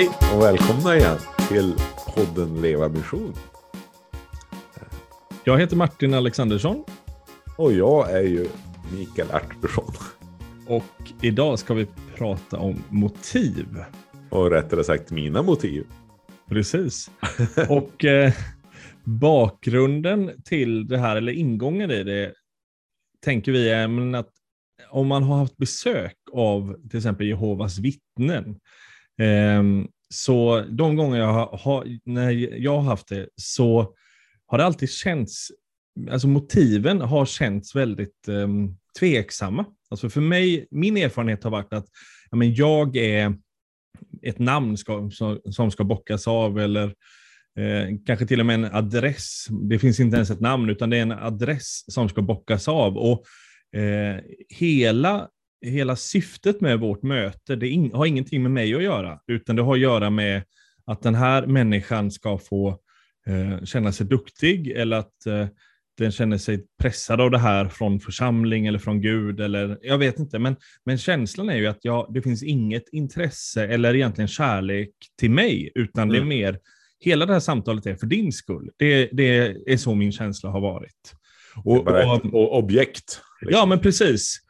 Hej och välkomna igen till podden Leva Mission. Jag heter Martin Alexandersson. Och jag är ju Mikael Artursson. Och idag ska vi prata om motiv. Och rättare sagt mina motiv. Precis. Och eh, bakgrunden till det här, eller ingången i det, tänker vi är att om man har haft besök av till exempel Jehovas vittnen, Ehm, så de gånger jag har, när jag har haft det, så har det alltid känts, alltså motiven har känts väldigt ehm, tveksamma. Alltså för mig, min erfarenhet har varit att ja, men jag är ett namn ska, som ska bockas av eller eh, kanske till och med en adress. Det finns inte ens ett namn utan det är en adress som ska bockas av. Och eh, hela, hela syftet med vårt möte det in, har ingenting med mig att göra utan det har att göra med att den här människan ska få eh, känna sig duktig eller att eh, den känner sig pressad av det här från församling eller från Gud eller jag vet inte. Men, men känslan är ju att jag, det finns inget intresse eller egentligen kärlek till mig, utan mm. det är mm. mer, hela det här samtalet är för din skull. Det, det är så min känsla har varit. Och, bara ett och, objekt. Liksom. Ja, men precis.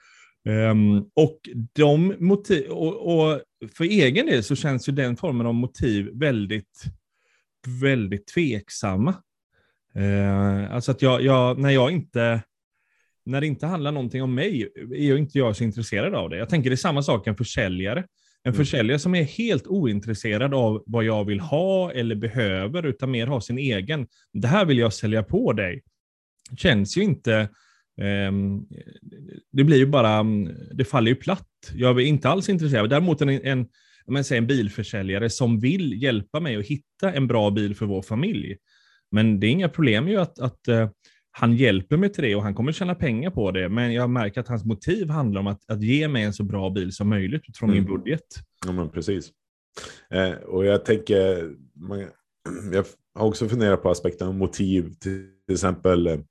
Um, och, de motiv, och, och, för egen del så känns ju den formen av motiv väldigt, väldigt tveksamma. Eh, alltså att jag, jag, när jag inte, när det inte handlar någonting om mig, är jag inte jag så intresserad av det. Jag tänker det är samma sak en försäljare. En mm. försäljare som är helt ointresserad av vad jag vill ha eller behöver, utan mer har sin egen. Det här vill jag sälja på dig. Känns ju inte, det blir ju bara, det faller ju platt. Jag är inte alls intresserad. Däremot en, en, men säg en bilförsäljare som vill hjälpa mig att hitta en bra bil för vår familj. Men det är inga problem ju att, att uh, han hjälper mig till det och han kommer tjäna pengar på det. Men jag märker att hans motiv handlar om att, att ge mig en så bra bil som möjligt utifrån mm. min budget. Ja, men precis. Eh, och jag tänker, man, jag har också funderat på aspekten motiv, till, till exempel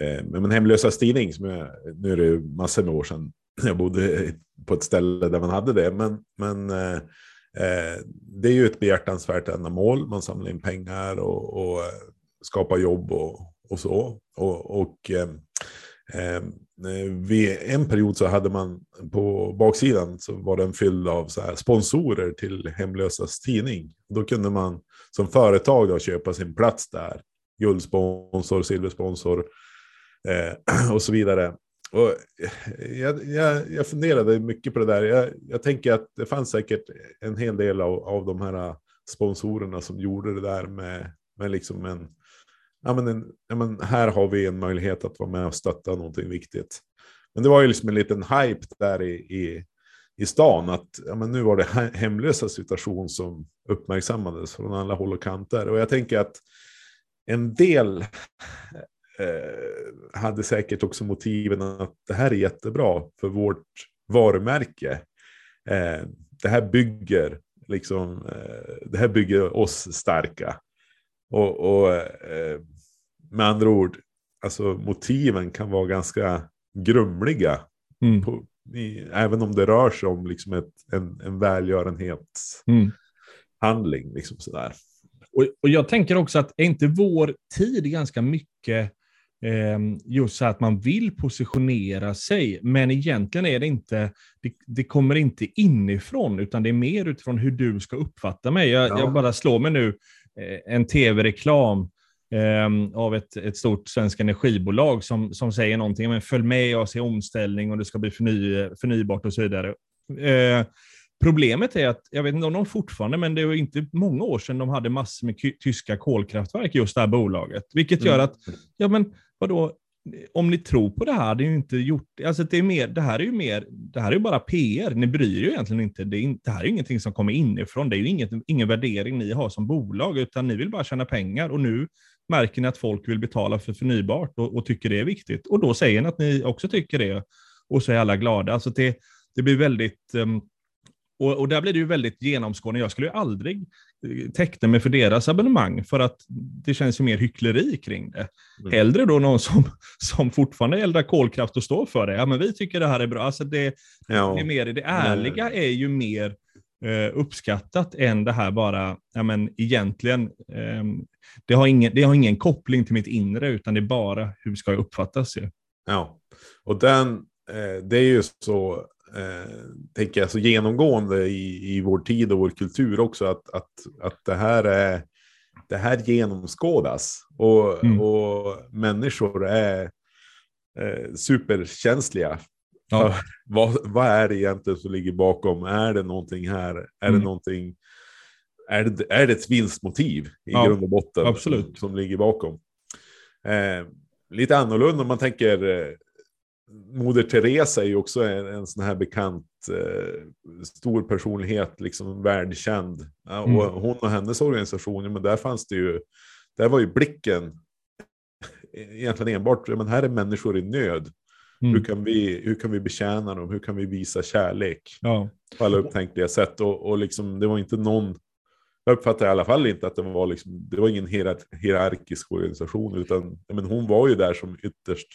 eh, med min hemlösa tidning, som jag, nu är det massor med år sedan jag bodde på ett ställe där man hade det, men, men eh, Eh, det är ju ett behjärtansvärt ändamål. Man samlar in pengar och, och eh, skapar jobb och, och så. Och, och eh, eh, vid en period så hade man på baksidan så var den fylld av så här sponsorer till Hemlösas tidning. Då kunde man som företag då köpa sin plats där. Guldsponsor, silversponsor eh, och så vidare. Och eh, jag, jag, jag funderade mycket på det där. Jag, jag, tänker att det fanns säkert en hel del av, av de här eh, sponsorerna som gjorde det där med, med liksom en, ja men, en, ja men här har vi en möjlighet att vara med och stötta någonting viktigt. Men det var ju liksom en liten hype där i, i, i stan att ja men nu var det hemlösa situation som uppmärksammades från alla håll och kanter. Och jag tänker att en del eh, hade säkert också motiven att det här är jättebra för vårt varumärke. Eh, det här bygger liksom, eh, det här bygger oss starka. Och, och eh, med andra ord, alltså motiven kan vara ganska grumliga. Mm. På, i, även om det rör sig om liksom ett, en, en välgörenhetshandling. Mm. Liksom sådär. Och, och jag tänker också att är inte vår tid ganska mycket just så att man vill positionera sig, men egentligen är det inte, det, det, kommer inte inifrån, utan det är mer utifrån hur du ska uppfatta mig. Jag, ja. jag bara slår mig nu eh, en tv-reklam eh, av ett, ett stort svenskt energibolag som, som säger någonting, men följ med oss i omställning och det ska bli förny, förnybart och så vidare. Eh, Problemet är att, jag vet inte om de fortfarande, men det var inte många år sedan de hade massor med tyska kolkraftverk, just det här bolaget. Vilket gör mm. att, ja men vadå, om ni tror på det här, det är ju inte gjort, alltså det, är mer, det här är ju mer, det här är ju bara PR, ni bryr er ju egentligen inte, det, är, det här är ju ingenting som kommer inifrån, det är ju inget, ingen värdering ni har som bolag, utan ni vill bara tjäna pengar. Och nu märker ni att folk vill betala för förnybart och, och tycker det är viktigt. Och då säger ni att ni också tycker det. Och så är alla glada. Alltså det, det blir väldigt um, och, och där blir det ju väldigt genomskådande. Jag skulle ju aldrig teckna mig för deras abonnemang, för att det känns ju mer hyckleri kring det. Mm. Hellre då någon som, som fortfarande eldar kolkraft och står för det. Ja, men vi tycker det här är bra. Alltså det, ja. det, är mer, det ärliga är ju mer eh, uppskattat än det här bara, ja men egentligen, eh, det, har ingen, det har ingen koppling till mitt inre, utan det är bara hur ska jag uppfattas. Ju. Ja, och den, eh, det är ju så, tänker jag, så genomgående i, i vår tid och vår kultur också, att, att, att det här är det här genomskådas och, mm. och människor är eh, superkänsliga. Ja. vad, vad är det egentligen som ligger bakom? Är det någonting här? Är mm. det någonting? Är det, är det ett vinstmotiv i ja, grund och botten absolut. Som, som ligger bakom? Eh, lite annorlunda om man tänker eh, Moder Teresa är ju också en, en sån här bekant eh, stor personlighet, liksom världskänd. Ja, mm. och hon och hennes organisationer, men där fanns det ju, där var ju blicken egentligen enbart, men här är människor i nöd. Mm. Hur, kan vi, hur kan vi betjäna dem? Hur kan vi visa kärlek? Ja. På alla upptänkliga sätt. Och, och liksom, det var inte någon, jag uppfattar i alla fall inte att det var, liksom, det var ingen hierarkisk organisation, utan men hon var ju där som ytterst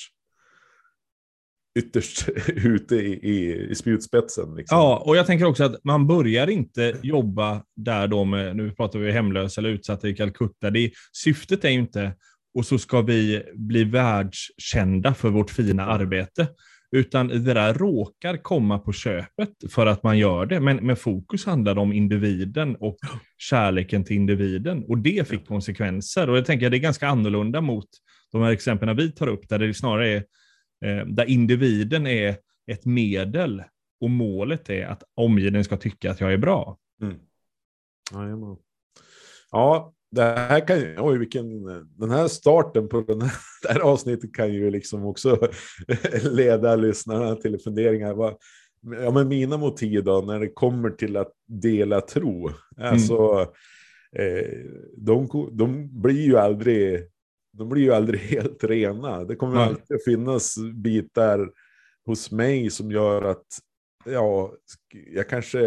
ytterst ute i, i, i spjutspetsen. Liksom. Ja, och jag tänker också att man börjar inte jobba där då med, nu pratar vi hemlösa eller utsatta i Calcutta. Det, syftet är ju inte, och så ska vi bli världskända för vårt fina arbete. Utan det där råkar komma på köpet för att man gör det. Men, men fokus handlar om individen och kärleken till individen. Och det fick konsekvenser. Och jag tänker att det är ganska annorlunda mot de här exemplen vi tar upp, där det snarare är där individen är ett medel och målet är att omgivningen ska tycka att jag är bra. Mm. Ja, det här kan ju, oj vilken, den här starten på den här, det här avsnittet kan ju liksom också leda lyssnarna till funderingar. Vad, ja, men mina motiv då, när det kommer till att dela tro, alltså, mm. eh, de, de blir ju aldrig de blir ju aldrig helt rena. Det kommer mm. alltid att finnas bitar hos mig som gör att ja, jag kanske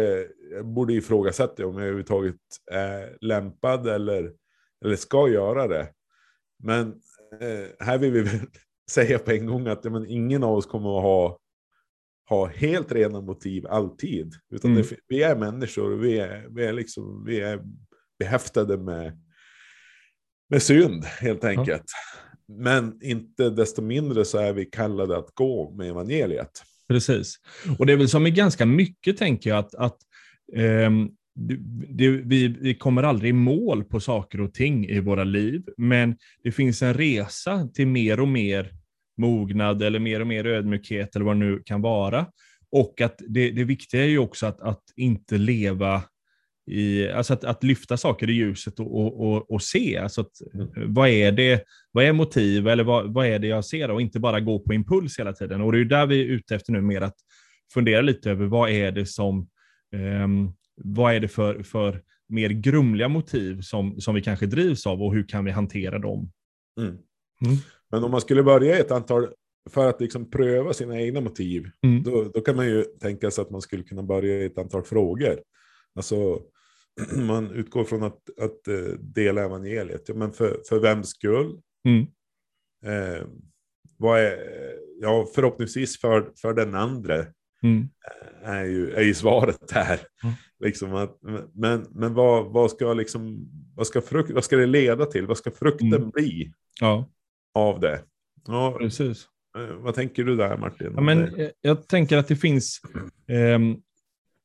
jag borde ifrågasätta om jag överhuvudtaget är lämpad eller, eller ska göra det. Men eh, här vill vi väl säga på en gång att ja, men ingen av oss kommer att ha, ha helt rena motiv alltid. Utan mm. det, vi är människor vi är, vi är, liksom, vi är behäftade med med synd helt enkelt. Ja. Men inte desto mindre så är vi kallade att gå med evangeliet. Precis. Och det är väl som i ganska mycket, tänker jag, att, att um, det, vi, vi, kommer aldrig i mål på saker och ting i våra liv, men det finns en resa till mer och mer mognad eller mer och mer ödmjukhet eller vad det nu kan vara. Och att det, det viktiga är ju också att, att inte leva i, alltså att, att, lyfta saker i ljuset och, och, och, och se. Alltså att, mm. vad, är det, vad är motiv eller vad, vad är det jag ser och inte bara gå på impuls hela tiden. Och det är där vi är ute efter nu, mer att fundera lite över vad är det som, um, vad är det för, för mer grumliga motiv som, som vi kanske drivs av och hur kan vi hantera dem? Mm. Mm. Men om man skulle börja ett antal, för att liksom pröva sina egna motiv, mm. då, då kan man ju tänka sig att man skulle kunna börja i ett antal frågor. Alltså, man utgår från att, att uh, dela evangeliet. Ja, men för, för vems skull? Mm. Eh, vad är, ja, förhoppningsvis för, för den andra. Mm. Eh, är, ju, är ju svaret här. Mm. Liksom att, men men vad, vad, ska liksom, vad, ska frukt, vad ska det leda till? Vad ska frukten mm. bli ja. av det? Ja, Precis. Eh, vad tänker du där Martin? Ja, men, jag, jag tänker att det finns eh,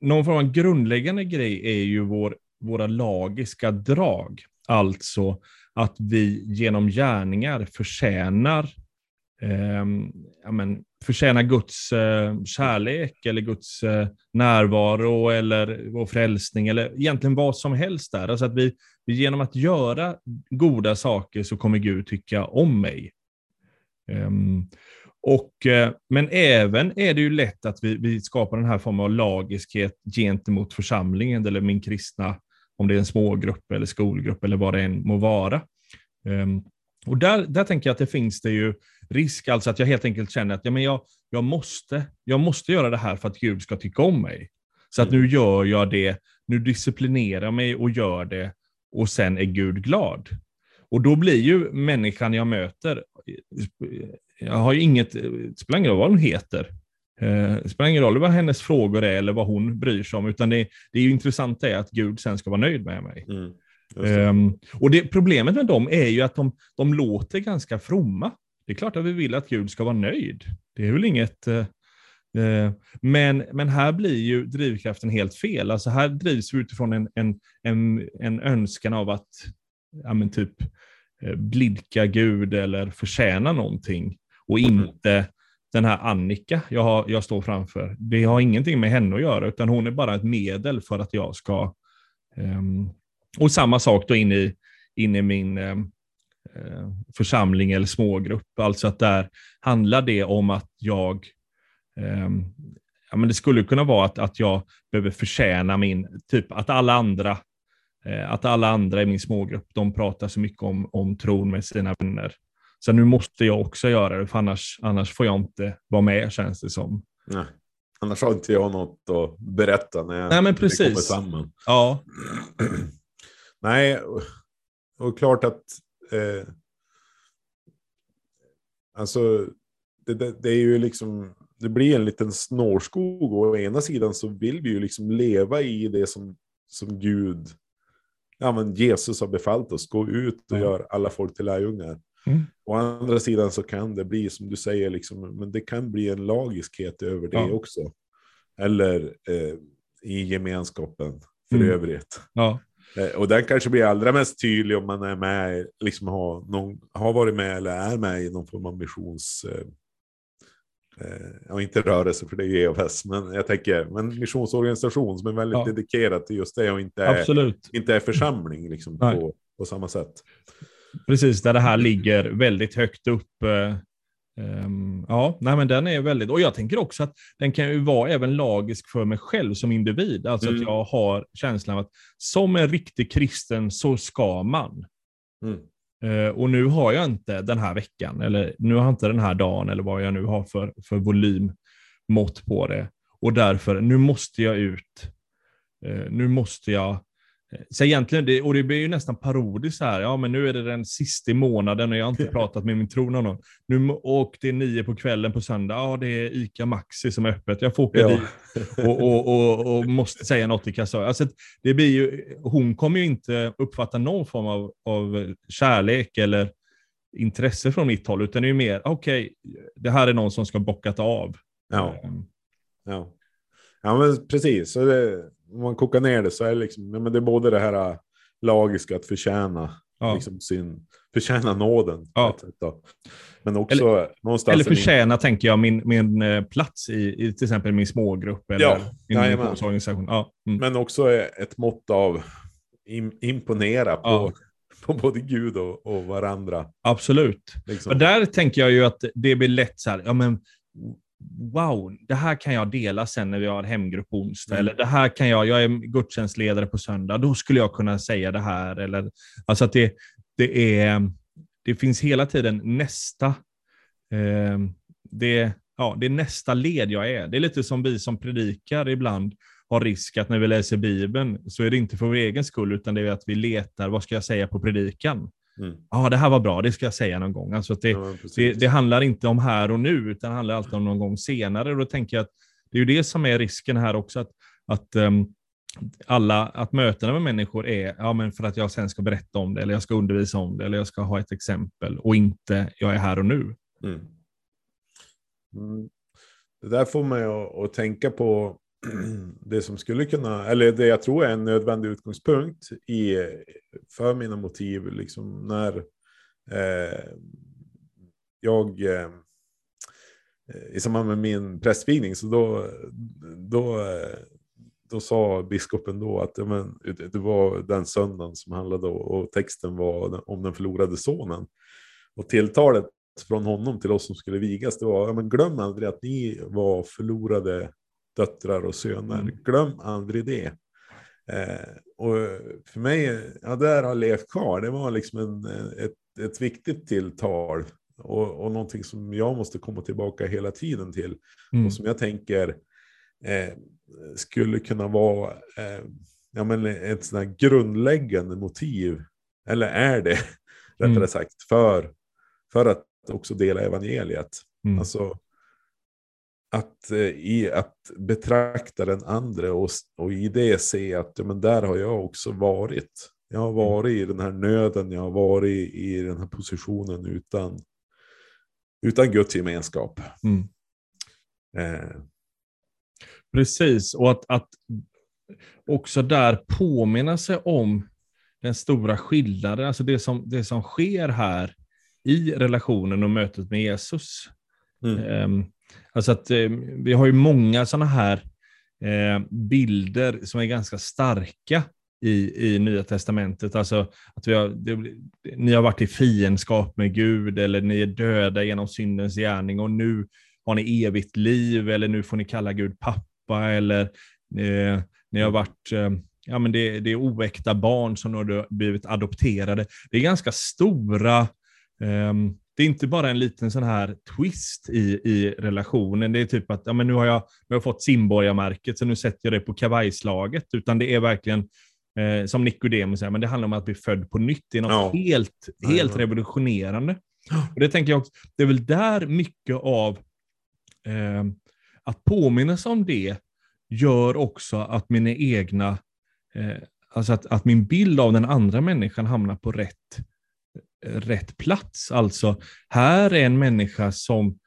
någon form av grundläggande grej är ju vår, våra lagiska drag. Alltså att vi genom gärningar förtjänar, eh, ja, men, förtjänar Guds eh, kärlek eller Guds eh, närvaro eller vår frälsning eller egentligen vad som helst där. Alltså att vi, vi genom att göra goda saker så kommer Gud tycka om mig. Um, och, eh, men även är det ju lätt att vi, vi skapar den här formen av lagiskhet gentemot församlingen eller min kristna, om det är en smågrupp eller skolgrupp eller vad det än må vara. Um, och där, där tänker jag att det finns det ju risk, alltså att jag helt enkelt känner att ja, men jag, jag, måste, jag måste göra det här för att Gud ska tycka om mig. Så att nu mm. gör jag det, nu disciplinerar jag mig och gör det och sen är Gud glad. Och då blir ju människan jag möter jag har ju inget, det spelar ingen roll vad hon heter. Eh, det spelar ingen roll vad hennes frågor är eller vad hon bryr sig om, utan det, det är ju intressant är att Gud sen ska vara nöjd med mig. Mm. Um, och det, problemet med dem är ju att de, de låter ganska fromma. Det är klart att vi vill att Gud ska vara nöjd. Det är väl inget... Uh, men, men här blir ju drivkraften helt fel. Alltså här drivs vi utifrån en, en, en, en önskan av att ja, typ blidka Gud eller förtjäna någonting och mm. inte den här Annika jag, har, jag står framför. Det har ingenting med henne att göra, utan hon är bara ett medel för att jag ska um, och samma sak då in i, in i min eh, församling eller smågrupp. Alltså att där handlar det om att jag eh, ja, men det skulle kunna vara att, att jag behöver förtjäna min, typ att alla andra eh, att alla andra i min smågrupp, de pratar så mycket om, om tron med sina vänner. Så nu måste jag också göra det, för annars, annars får jag inte vara med, känns det som. Nej. Annars har inte jag något att berätta när Nej, men precis. kommer samman. Ja. Nej, och klart att eh, alltså det, det, det, är ju liksom, det blir en liten snårskog och å ena sidan så vill vi ju liksom leva i det som, som Gud, ja men Jesus har befallt oss, gå ut och mm. gör alla folk till lärjungar. Mm. Å andra sidan så kan det bli, som du säger, liksom, men det kan bli en lagiskhet över det ja. också. Eller eh, i gemenskapen för mm. övrigt. Ja. Eh, och den kanske blir allra mest tydlig om man är med, liksom har, någon, har varit med eller är med i någon form av missions... Eh, eh ja, inte rörelse för det är EFS, men jag tänker men missionsorganisation som är väldigt ja. dedikerad till just det och inte är, inte är församling liksom, på, på samma sätt. Precis, där det här ligger väldigt högt upp eh, Um, ja, nej, men den är väldigt, och jag tänker också att den kan ju vara även lagisk för mig själv som individ. Alltså mm. att jag har känslan av att som en riktig kristen så ska man. Mm. Uh, och nu har jag inte den här veckan, eller nu har jag inte den här dagen, eller vad jag nu har för, för volymmått på det. Och därför, nu måste jag ut. Uh, nu måste jag så egentligen, det, och det blir ju nästan parodiskt här, ja men nu är det den sista månaden och jag har inte pratat med min tron någon. Nu, och det är nio på kvällen på söndag, ja det är ICA Maxi som är öppet, jag får åka ja. dit och, och, och, och, måste säga något i kassören. Alltså, det blir ju, hon kommer ju inte uppfatta någon form av, av kärlek eller intresse från mitt håll, utan det är ju mer, okej, okay, det här är någon som ska bockat av. Ja, ehm. ja. ja men precis. Så det om man kokar ner det så är det liksom, men det är både det här äh, lagiska att förtjäna, ja. liksom sin, förtjäna nåden. Ja. Men också eller, någonstans... Eller förtjäna, min... tänker jag, min, min äh, plats i, i till exempel min smågrupp eller ja. min missionsorganisation. Ja. Mm. Men också ett mått av imponera på, på både Gud och, och varandra. Absolut. Liksom. Och där tänker jag ju att det blir lätt så här, ja men wow, det här kan jag dela sen när vi har hemgrupp på onsdag, mm. eller det här kan jag, jag är gudstjänstledare på söndag, då skulle jag kunna säga det här. Eller, alltså att det, det, är, det finns hela tiden nästa, eh, det, ja, det är nästa led jag är. Det är lite som vi som predikar ibland har risk att när vi läser Bibeln så är det inte för vår egen skull, utan det är att vi letar, vad ska jag säga på predikan? Mm. Ja, det här var bra, det ska jag säga någon gång. Alltså det, ja, det, det, handlar inte om här och nu, utan det handlar alltid om någon gång senare. Och då tänker jag att det är ju det som är risken här också, att, att um, alla, att mötena med människor är ja, men för att jag sen ska berätta om det, eller jag ska undervisa om det, eller jag ska ha ett exempel, och inte jag är här och nu. Mm. Mm. Det där får mig att, att tänka på det som skulle kunna, eller det jag tror är en nödvändig utgångspunkt i, för mina motiv, liksom när eh, jag eh, i samband med min prästvigning, så då, då, då sa biskopen då att ja, men, det var den söndagen som handlade och texten var om den förlorade sonen. Och tilltalet från honom till oss som skulle vigas, det var ja, men glöm aldrig att ni var förlorade döttrar och söner. Mm. Glöm aldrig det. Eh, och för mig, ja, där har levt kvar. Det var liksom en, ett, ett viktigt tilltal och, och någonting som jag måste komma tillbaka hela tiden till. Mm. Och som jag tänker eh, skulle kunna vara eh, ja, men ett sådant grundläggande motiv, eller är det mm. rättare sagt, för, för att också dela evangeliet. Mm. Alltså, att, eh, i att betrakta den andra och, och i det se att ja, men där har jag också varit. Jag har varit i den här nöden, jag har varit i den här positionen utan, utan Guds gemenskap. Mm. Eh, Precis, och att, att också där påminna sig om den stora skillnaden, alltså det som, det som sker här i relationen och mötet med Jesus. mm. Ehm, alltså att eh, vi har ju många sådana här eh, bilder som är ganska starka i, i Nya Testamentet. Alltså att vi har, det, ni har varit i fiendskap med Gud eller ni är döda genom syndens gärning och nu har ni evigt liv eller nu får ni kalla Gud pappa eller eh, ni har varit eh, ja, men det, det är oäkta barn som har blivit adopterade. Det är ganska stora ehm, det är inte bara en liten sån här twist i, i relationen. Det är typ att ja, men nu, har jag, nu har jag fått simborgarmärket så nu sätter jag det på kavajslaget. Utan det är verkligen, eh, som Nicodemus säger, men det handlar om att bli född på nytt. Det är något Ja. helt, helt revolutionerande. Och det tänker jag också, det är väl där mycket av eh, att påminna sig om det gör också att mina egna, eh, alltså att, att min bild av den andra människan hamnar på rätt, rätt plats. Alltså, här är en människa som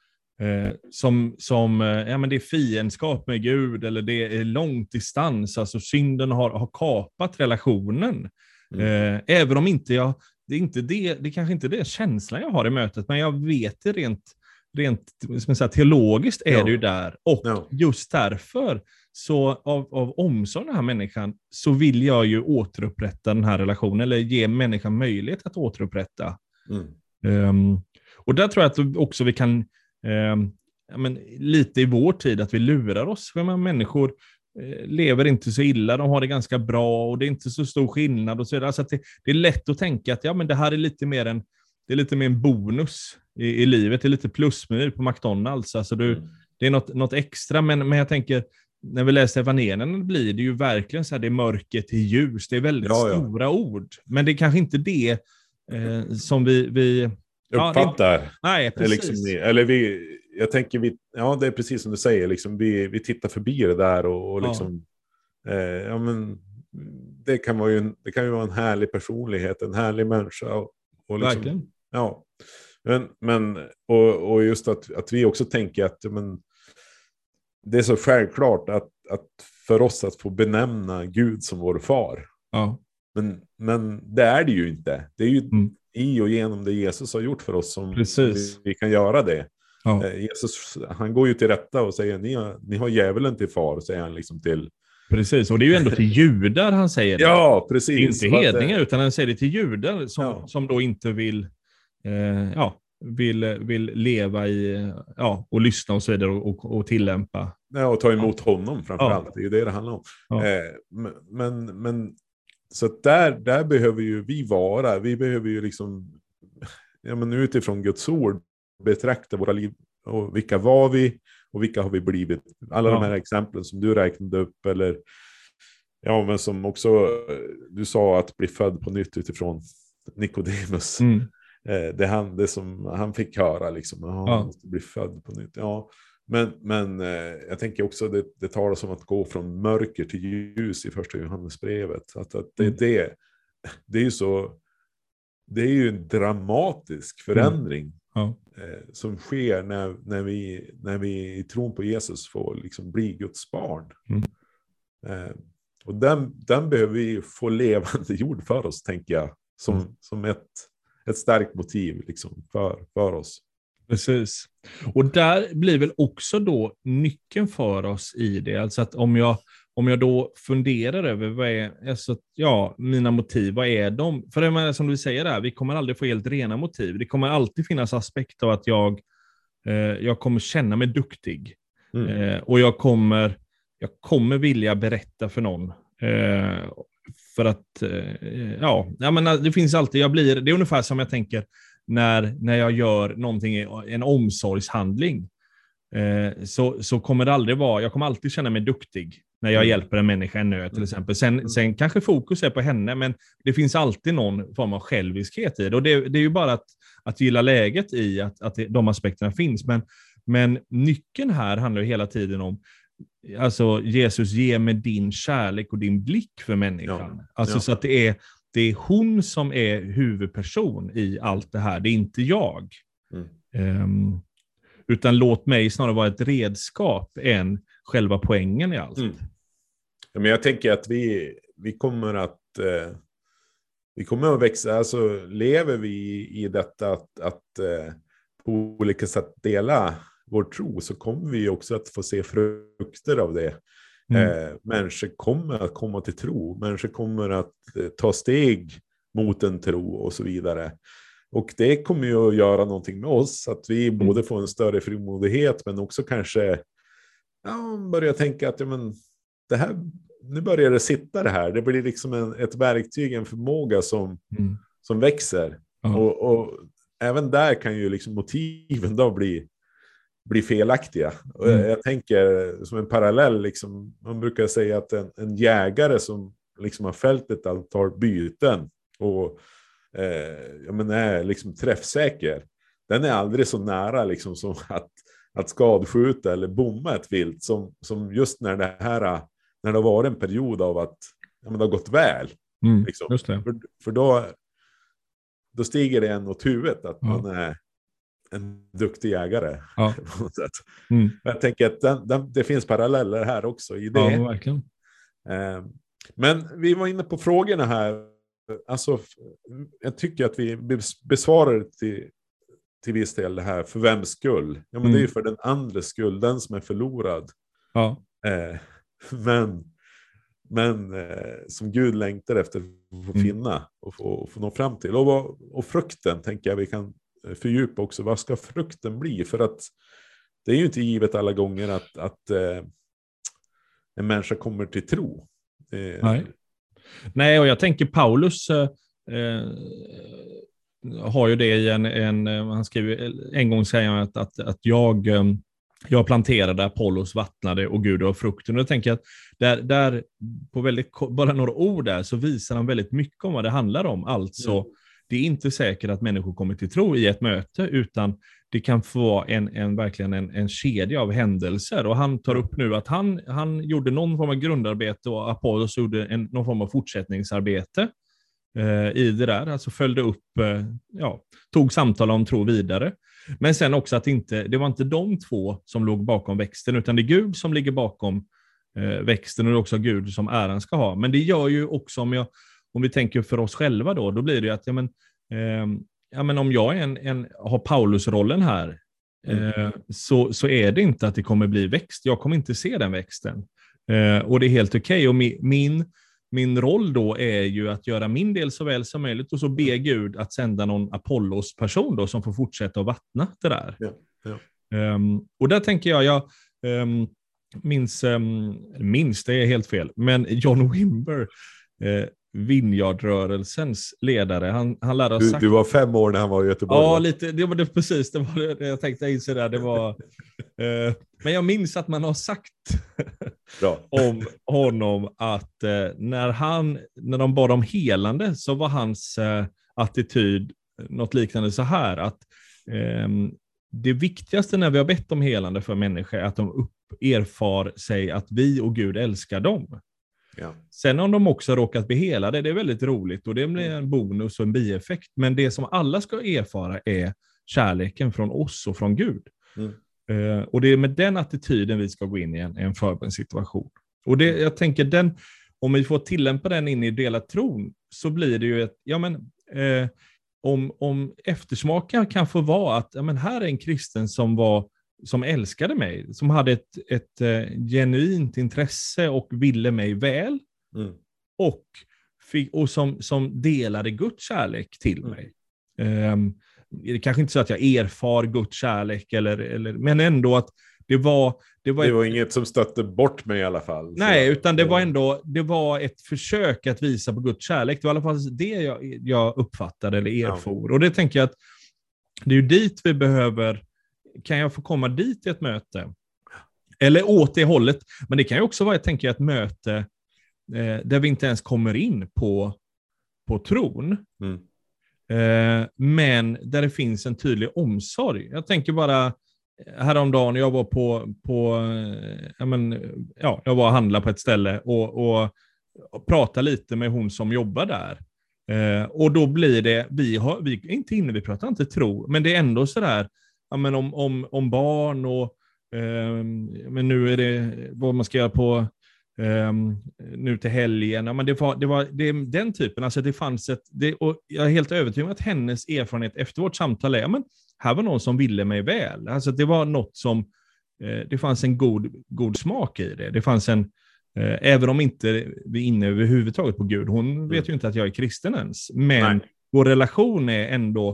Eh, som, som eh, ja, men det är fiendskap med Gud eller det är långt distans, alltså synden har, har kapat relationen. Mm. Eh, även om inte jag, det är inte det, det är kanske inte det känslan jag har i mötet, men jag vet det rent, rent som jag säger, teologiskt är Ja. det ju där. Och Ja. just därför, så av, av omsorg om den här människan, så vill jag ju återupprätta den här relationen, eller ge människan möjlighet att återupprätta. Mm. Ehm, och där tror jag att också vi kan, ja, men, lite i vår tid, att vi lurar oss. För man, människor eh, lever inte så illa, de har det ganska bra och det är inte så stor skillnad. Och så vidare. Alltså det, det är lätt att tänka att ja, men det här är lite mer en, det är lite mer en bonus i, i livet, det är lite plusmeny på McDonalds. Alltså du, Mm. det är något, något extra, men, men jag tänker, när vi läser evangelierna blir det ju verkligen så här, det är mörker till ljus, det är väldigt Ja, ja. stora ord. Men det är kanske inte det eh, som vi... vi Ja, det- Uppfattar. nej, precis. Liksom, eller vi, jag tänker, vi, ja det är precis som du säger, liksom, vi, vi tittar förbi det där och, och liksom, eh, ja men det kan, vara ju en, det kan ju vara en härlig personlighet, en härlig människa. Och, och liksom, Verkligen. Ja, men, men och, och just att, att vi också tänker att men, det är så självklart att, att för oss att få benämna Gud som vår far. Ja. Men, men det är det ju inte. Det är ju Mm. i och genom det Jesus har gjort för oss som Precis. vi, vi kan göra det. Ja. Eh, Jesus, han går ju till rätta och säger ni har, ni har djävulen till far, säger han liksom till. Precis, och det är ju ändå till judar han säger det. Ja, det är precis. inte att, eh, hedningar, utan han säger det till judar som, Ja. som då inte vill, eh, ja, vill, vill leva i, ja, och lyssna och så vidare och, och, och tillämpa. Ja, och ta emot honom framför Ja. allt. Det är ju det det handlar om. Ja. Eh, men, men, så där, där behöver ju vi vara. Vi behöver ju liksom, ja, men utifrån Guds ord, betrakta våra liv. Och vilka var vi och vilka har vi blivit? Alla Ja. de här exemplen som du räknade upp eller ja, men som också du sa att bli född på nytt utifrån Nikodemus. Mm. Eh, det, han, det som han fick höra, liksom, ja. Ja. han måste bli född på nytt. Ja. Men, men eh, jag tänker också det, det talas om att gå från mörker till ljus i första Johannesbrevet. Att, att det, Mm. det, det är ju så, det är ju en dramatisk förändring Ja. eh, som sker när, när, vi, när vi i tron på Jesus får liksom bli Guds barn. Mm. Och den, den behöver vi få levande jord för oss, tänker jag, som, Mm. som ett, ett starkt motiv liksom, för, för oss. Precis. Och där blir väl också då nyckeln för oss i det, alltså att om jag, om jag då funderar över vad är, alltså, ja, mina motiv, vad är de? För det är som du säger där, vi kommer aldrig få helt rena motiv. Det kommer alltid finnas aspekter av att jag, eh, jag kommer känna mig duktig. Mm. Eh, och jag kommer, jag kommer vilja berätta för någon. Eh, för att, eh, ja, jag menar, det finns alltid, jag blir, det är ungefär som jag tänker när, när jag gör någonting, en omsorgshandling. Eh, så, så kommer det aldrig vara, jag kommer alltid känna mig duktig när jag Mm. hjälper en människa i nöd till Mm. exempel. Sen, sen kanske fokus är på henne, men det finns alltid någon form av själviskhet i det. Och det, det är ju bara att, att gilla läget i att, att de aspekterna finns. Men, Men nyckeln här handlar ju hela tiden om, alltså Jesus ge mig din kärlek och din blick för människan. Ja. Alltså ja. så att det är, det är hon som är huvudperson i allt det här, det är inte jag. Mm. Um, utan låt mig snarare vara ett redskap än själva poängen i allt. Mm. men jag tänker att vi, vi kommer att eh, vi kommer att växa, alltså lever vi i detta att, att eh, på olika sätt dela vår tro så kommer vi också att få se frukter av det. Mm. Eh, människor kommer att komma till tro, människor kommer att eh, ta steg mot en tro och så vidare. Och det kommer ju att göra någonting med oss, att vi mm. både får en större frimodighet men också kanske ja, börjar tänka att ja, men, det här, nu börjar det sitta det här. Det blir liksom en, ett verktyg, en förmåga som, mm. som växer. Och, och, även där kan ju liksom motiven då bli, bli felaktiga. Mm. Jag tänker som en parallell, liksom, man brukar säga att en, en jägare som liksom har fällt ett antal byten och eh, menar, är liksom träffsäker, den är aldrig så nära liksom som att, att skadskjuta eller bomma ett vilt som, som just när det här när det har varit en period av att ja, men det har gått väl. Mm, liksom. För, för då, då stiger det en åt huvudet att ja. man är en duktig jägare. Ja. Mm. Jag tänker att den, den, det finns paralleller här också i det. Ja, verkligen. Eh, men vi var inne på frågorna här. Alltså, jag tycker att vi besvarar till, till viss del det här, för vems skull? Ja, men mm. det är ju mm. för den andres skull, den som är förlorad. Ja. Eh, men men eh, som Gud längtar efter att få mm. finna och få, och få nå fram till. Och, och frukten tänker jag vi kan fördjupa också. Vad ska frukten bli? För att det är ju inte givet alla gånger att, att eh, en människa kommer till tro. Eh, Nej. Nej, och jag tänker Paulus eh, eh har ju det i en, en han skriver, en gång säger han att, att, att jag jag planterade, Apollos vattnade och Gud har frukten. Och jag tänker att där, där, på väldigt, bara några ord där, så visar han väldigt mycket om vad det handlar om. Alltså, mm det är inte säkert att människor kommer till tro i ett möte, utan det kan få vara en, en, verkligen en, en kedja av händelser. Och han tar upp nu att han, han gjorde någon form av grundarbete och Apollos gjorde en, någon form av fortsättningsarbete eh, i det där, alltså följde upp, eh, ja, tog samtal om tro vidare. Men sen också att inte, det var inte de två som låg bakom växten, utan det är Gud som ligger bakom eh, växten och det är också Gud som äran ska ha. Men det gör ju också, om, jag, om vi tänker för oss själva då, då blir det ju att ja, men, eh, ja, men om jag en, en, har Paulus-rollen här, mm. eh, så, så är det inte att det kommer bli växt. Jag kommer inte se den växten. Eh, och det är helt okej. Okay. Och min, min min roll då är ju att göra min del så väl som möjligt och så be Gud att sända någon Apollos-person då som får fortsätta att vattna det där. Ja, ja. Um, och där tänker jag, jag um, minns, um, minns, det är helt fel, men John Wimber, uh, Vineyardrörelsens ledare. Han, han lärde du, sagt... du var fem år när han var i Göteborg? Ja, lite, det var det, precis. Det var det jag tänkte inse där. Det var, eh, men jag minns att man har sagt om honom att eh, när, han, när de bad om helande så var hans eh, attityd något liknande så här att ehm, det viktigaste när vi har bett om helande för människor är att de upp, erfar sig att vi och Gud älskar dem. Ja. Sen om de också råkat bli helade, det är väldigt roligt och det blir mm. en bonus och en bieffekt. Men det som alla ska erfara är kärleken från oss och från Gud. Mm. Uh, och det är med den attityden vi ska gå in i en, en förbönssituation. Och det, jag tänker, den, om vi får tillämpa den in i delad tron, så blir det ju ett, ja men, eh, om, om eftersmaken kan få vara att, ja men här är en kristen som var som älskade mig, som hade ett, ett uh, genuint intresse och ville mig väl. Mm. Och, fick, och som, som delade Guds kärlek till mm. mig. Um, det är kanske inte så att jag erfar Guds kärlek, eller, eller, men ändå att det var... Det var, det var ett, inget som stötte bort mig i alla fall. Nej, utan det var ändå det var ett försök att visa på Guds kärlek. Det var i alla fall det jag, jag uppfattade eller erfor. Ja. Och det tänker jag att det är ju dit vi behöver kan jag få komma dit i ett möte? Eller åt det hållet. Men det kan ju också vara, jag tänker, ett möte eh, där vi inte ens kommer in på, på tron. Mm. Eh, men där det finns en tydlig omsorg. Jag tänker bara häromdagen, jag var på, på ja, men, ja, jag var och handlade på ett ställe och, och, och pratade lite med hon som jobbar där. Eh, och då blir det, vi, har, vi inte inne, vi pratar inte tro, men det är ändå sådär, ja, men om, om, om barn och eh, men nu är det vad man ska göra på Um, nu till helgen. Ja, men det var, det var det, den typen, alltså det fanns ett, det, och jag är helt övertygad om att hennes erfarenhet efter vårt samtal är, ja, men här var någon som ville mig väl. Alltså det var något som, eh, det fanns en god, god smak i det. Det fanns en, eh, även om inte vi är inne överhuvudtaget på Gud, hon mm. vet ju inte att jag är kristen ens, men Nej. vår relation är ändå,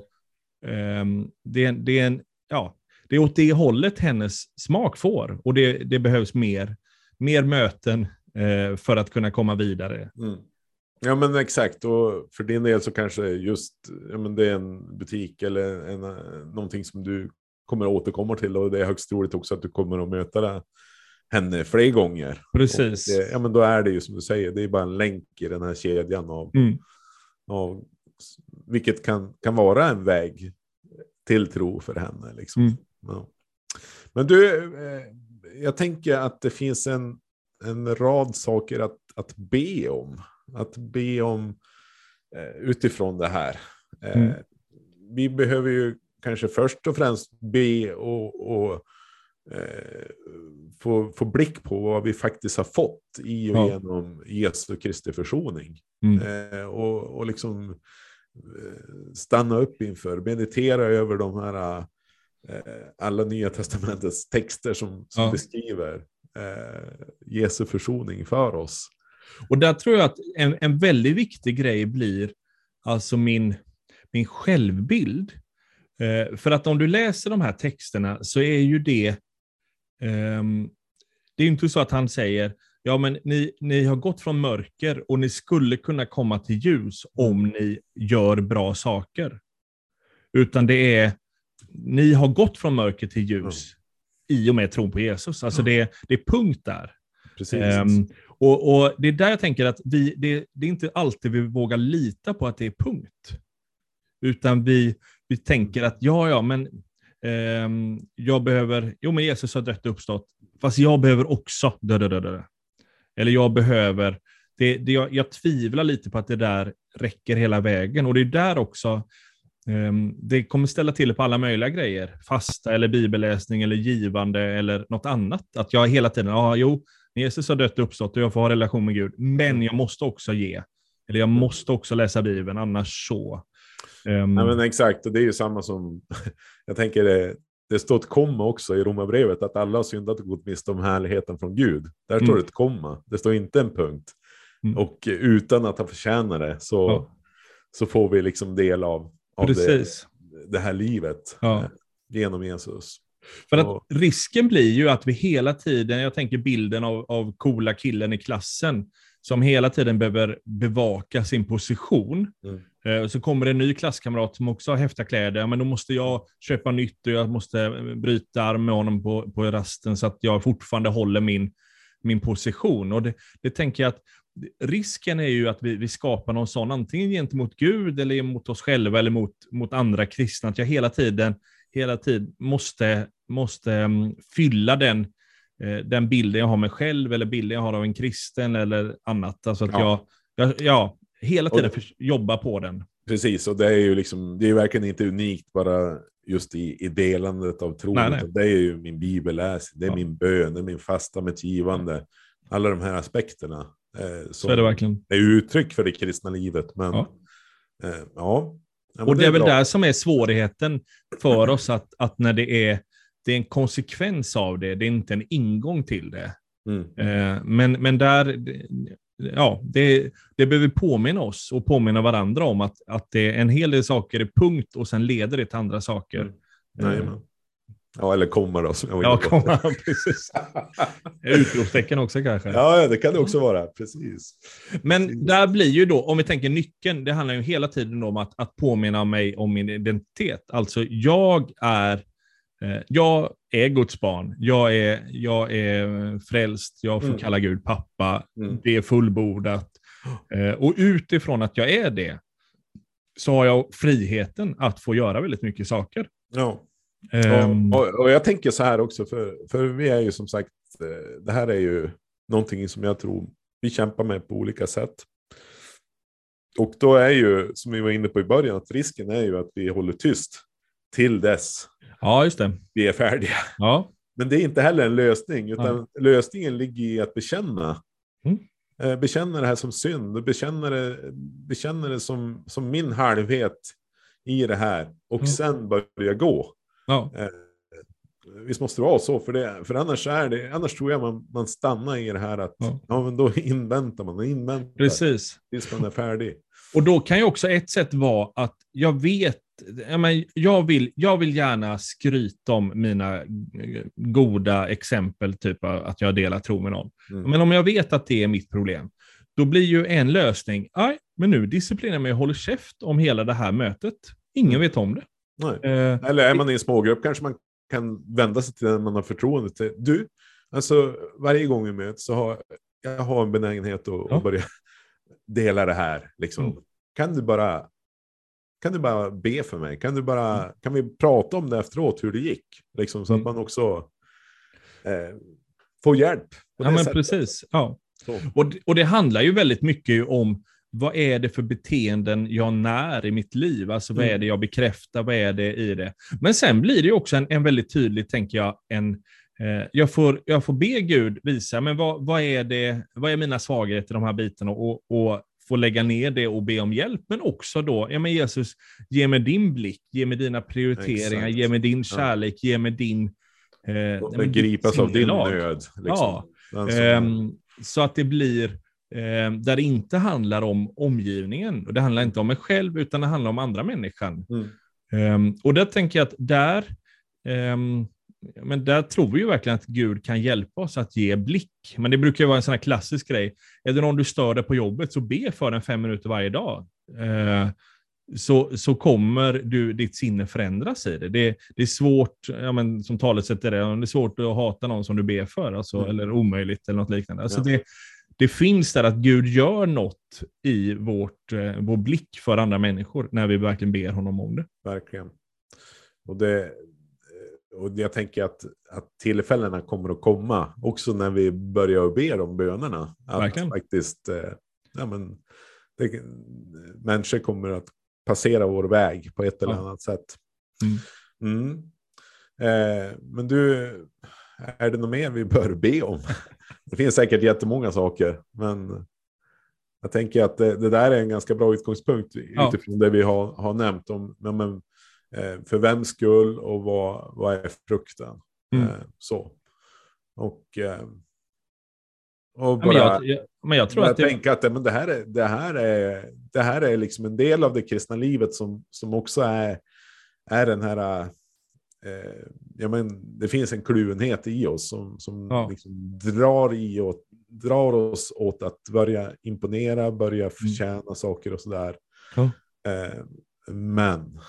eh, det, det är en, ja, det är åt det hållet hennes smak får och det, det behövs mer mer möten eh, för att kunna komma vidare. Mm. Ja men exakt, och för din del så kanske just ja, men det är en butik eller en, någonting som du kommer att återkomma till och det är högst troligt också att du kommer att möta henne fler gånger. Precis. Det, ja men då är det ju som du säger, det är bara en länk i den här kedjan av, mm. av vilket kan, kan vara en väg till tro för henne. Liksom. Mm. Ja. Men du, eh, jag tänker att det finns en, en rad saker att, att be om. Att be om eh, utifrån det här. Eh, mm. Vi behöver ju kanske först och främst be och, och eh, få, få blick på vad vi faktiskt har fått i och ja. genom Jesu Kristi försoning. Mm. Eh, och, och liksom stanna upp inför, meditera över de här Eh, alla Nya Testamentets texter som, som ja. beskriver eh, Jesu försoning för oss. Och där tror jag att en, en väldigt viktig grej blir alltså min, min självbild. Eh, för att om du läser de här texterna så är ju det, eh, det är inte så att han säger, ja men ni, ni har gått från mörker och ni skulle kunna komma till ljus om ni gör bra saker. Utan det är, ni har gått från mörker till ljus mm. i och med tron på Jesus. Alltså mm. det, det är punkt där. Precis. Um, och, och, Det är där jag tänker att vi, det, det, är inte alltid vi vågar lita på att det är punkt. Utan vi, vi tänker att ja, ja, men um, jag behöver, jo men Jesus har dött och uppstått, fast jag behöver också dö, dö, dö, dö. Eller jag behöver, det, det, jag, jag tvivlar lite på att det där räcker hela vägen. Och det är där också Ehm, det kommer ställa till på alla möjliga grejer. Fasta eller bibelläsning eller givande eller något annat. Att jag hela tiden, ja, jo, Jesus har dött och uppstått och jag får ha relation med Gud, men jag måste också ge. Eller jag måste också läsa Bibeln, annars så. Um... Ja, men exakt, och det är ju samma som, jag tänker det, det står ett komma också i Romarbrevet, att alla har syndat och gått miste om härligheten från Gud. Där står mm. det ett komma, det står inte en punkt. Mm. Och utan att ha förtjänat det så, ja. så får vi liksom del av av. Det, det här livet ja. Eh, genom Jesus. För att och... risken blir ju att vi hela tiden, jag tänker bilden av, av coola killen i klassen, som hela tiden behöver bevaka sin position. Mm. Eh, så kommer det en ny klasskamrat som också har häftiga kläder, men då måste jag köpa nytt och jag måste eh, bryta arm med honom på, på rasten så att jag fortfarande håller min, min position. Och det, det tänker jag att risken är ju att vi, vi skapar någon sån, antingen gentemot Gud eller mot oss själva eller mot, mot andra kristna, att jag hela tiden, hela tiden måste, måste um, fylla den, uh, den bilden jag har mig själv eller bilden jag har av en kristen eller annat. Alltså att ja. jag, jag, ja, hela tiden och, jobba på den. Precis, och det är ju liksom, det är verkligen inte unikt bara just i, i delandet av tron. Nej, nej. Det är ju min bibelläsning, det är ja. min bön, det är min fasta med givande. Alla de här aspekterna. Eh, så är det verkligen. är uttryck för det kristna livet. Men ja. Eh, ja. ja och det är, väl bra. där som är svårigheten för oss, att, att när det är, det är en konsekvens av det, det är inte en ingång till det. Mm. Eh, men, men där, ja, det, det behöver påminna oss och påminna varandra om att, att det är en hel del saker är punkt och sen leder det till andra saker. Mm. Nej, Ja, eller kommer då. ja, komma, precis. Utropstecken också kanske. Ja, det kan det också vara. Precis. Men precis. där blir ju då, om vi tänker nyckeln, det handlar ju hela tiden om att, att påminna mig om min identitet. Alltså, jag är, eh, jag är Guds barn. Jag är, jag är frälst. Jag får mm. kalla Gud pappa. Mm. Det är fullbordat. Eh, och utifrån att jag är det, så har jag friheten att få göra väldigt mycket saker. Ja. Och, och, och jag tänker så här också, för, för vi är ju som sagt, eh, det här är ju någonting som jag tror vi kämpar med på olika sätt. Och då är ju, som vi var inne på i början, att risken är ju att vi håller tyst till dess ja, just det. vi är färdiga. Ja, Men det är inte heller en lösning, utan lösningen ligger i att bekänna. Mm. Eh, Bekänna det här som synd, bekänna det, bekänna det som, som min halvhet i det här och Mm. sen börja gå. ja. Eh, Visst måste det vara så, för, det, för annars, är det, annars tror jag man, man stannar i det här att Ja. ja. men då inväntar man inväntar precis. tills man är färdig. Och då kan ju också ett sätt vara att jag vet, ja, men jag, vill, jag vill gärna skryta om mina eh, goda exempel, typ att jag delar tro med någon. Mm. Men om jag vet att det är mitt problem, då blir ju en lösning, nej, men nu disciplinerar jag mig och håller käft om hela det här mötet. Ingen Mm. vet om det. Eh, Eller är man i en smågrupp kanske man kan vända sig till den man har förtroende till. Du, alltså varje gång vi möts så har jag har en benägenhet att, Ja. att börja dela det här. Liksom. Mm. Kan, du bara, kan du bara be för mig? Kan, du bara, kan vi prata om det efteråt, hur det gick? Liksom, så Mm. att man också eh, får hjälp. ja, men sättet. precis. Ja. Och, det- och det handlar ju väldigt mycket om vad är det för beteenden jag när i mitt liv? Alltså vad Mm. är det jag bekräftar? Vad är det i det? Men sen blir det också en, en väldigt tydlig, tänker jag, en, eh, jag, får, jag får be Gud visa, men vad, vad, är det, vad är mina svagheter i de här bitarna? Och, och få lägga ner det och be om hjälp, men också då, ja men Jesus, ge mig din blick, ge mig dina prioriteringar, Exakt. ge mig din Ja. kärlek, ge mig din... Eh, ja, ditt gripas av din nöd. Liksom. Ja. Som- Ehm, så att det blir ehm, där det inte handlar om omgivningen. Och det handlar inte om mig själv, utan det handlar om andra människan. Mm. Ehm, och där tänker jag att där, ehm, men där tror vi ju verkligen att Gud kan hjälpa oss att ge blick. Men det brukar ju vara en sån här klassisk grej. Är det någon du stör dig på jobbet, så be för den fem minuter varje dag. Ehm, så, så kommer du, ditt sinne förändras i det. Det, det är svårt, ja, men, som talesätt är det, det är svårt att hata någon som du ber för, alltså, Mm. eller omöjligt eller något liknande. Alltså, Ja. det, det finns där att Gud gör något i vårt, eh, vår blick för andra människor när vi verkligen ber honom om det. Verkligen. Och, det, och jag tänker att, att tillfällena kommer att komma också när vi börjar be de bönerna. Att Verkligen. faktiskt, eh, ja, men, det, människor kommer att passera vår väg på ett eller Ja. annat sätt. Mm. Mm. Eh, men du, är det något mer vi bör be om? Det finns säkert jättemånga saker, men jag tänker att det, det där är en ganska bra utgångspunkt Ja. utifrån det vi har, har nämnt om ja, men, för vems skull och vad, vad är frukten. Mm. Eh, så. Och, eh, och Ja, bara Men jag, jag, men jag tror att det, tänka att men det, här är, det, här är, det här är liksom en del av det kristna livet som, som också är, är den här... Eh, ja, men det finns en kluvenhet i oss som, som Ja. liksom drar, i och, drar oss åt att börja imponera, börja förtjäna saker och sådär. Ja. Eh, men eh,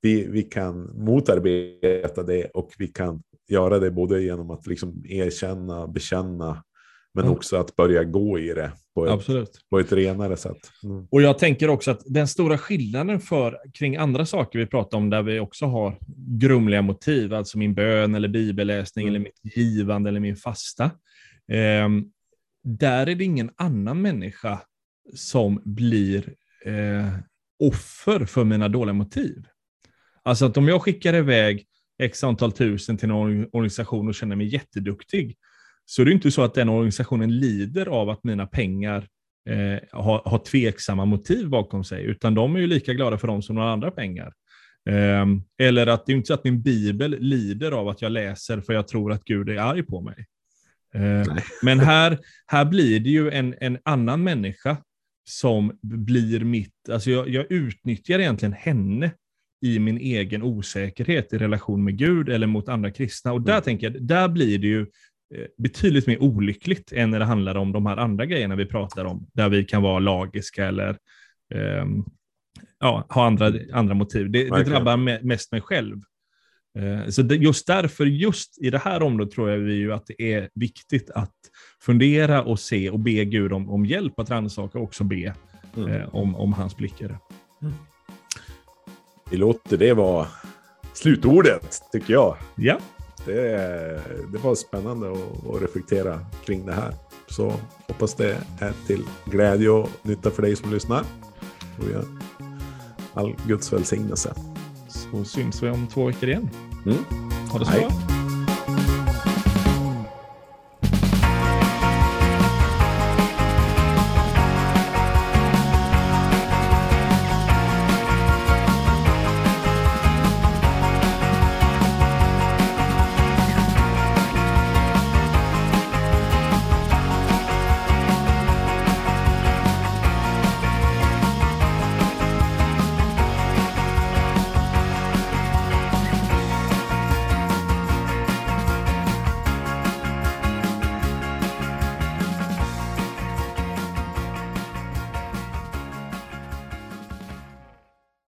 vi, vi kan motarbeta det och vi kan göra det både genom att liksom erkänna, bekänna, men Ja. också att börja gå i det på ett, absolut. på ett renare sätt. Mm. Och jag tänker också att den stora skillnaden för, kring andra saker vi pratar om, där vi också har grumliga motiv, alltså min bön eller bibelläsning Mm. eller mitt givande eller min fasta. ehm, där är det ingen annan människa som blir eh, offer för mina dåliga motiv. Alltså att om jag skickar iväg x antal tusen till en organisation och känner mig jätteduktig, så är det inte så att den organisationen lider av att mina pengar eh, har, har tveksamma motiv bakom sig, utan de är ju lika glada för dem som några andra pengar. Ehm, eller att det är inte så att min bibel lider av att jag läser för jag tror att Gud är arg på mig. Nej. men här, här blir det ju en, en annan människa som blir mitt, alltså jag, jag utnyttjar egentligen henne i min egen osäkerhet i relation med Gud eller mot andra kristna. Och där Mm. tänker jag, där blir det ju eh, betydligt mer olyckligt än när det handlar om de här andra grejerna vi pratar om, där vi kan vara lagiska eller ehm, ja, ha andra, andra motiv. Det, det drabbar me- mest mig själv. Eh, så just därför, just i det här området tror jag vi ju att det är viktigt att fundera och se och be Gud om, om hjälp att rannsaka och också be eh, mm. eh, om, om, hans blickar. Mm. Vi låter det vara slutordet, tycker jag. Ja. Det, det var spännande att, att reflektera kring det här. Så hoppas det är till glädje och nytta för dig som lyssnar. Och all Guds välsignelse så syns vi om två veckor igen. Mm. Ha det så bra.